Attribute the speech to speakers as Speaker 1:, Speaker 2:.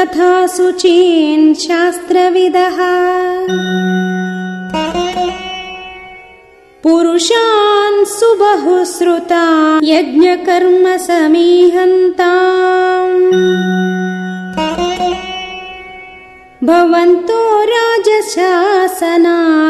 Speaker 1: तथा शुचीन् शास्त्रविदः। पुरुषान् सुबहुश्रुता यज्ञकर्म समीहन्ताम्। भवन्तो राजशासनात्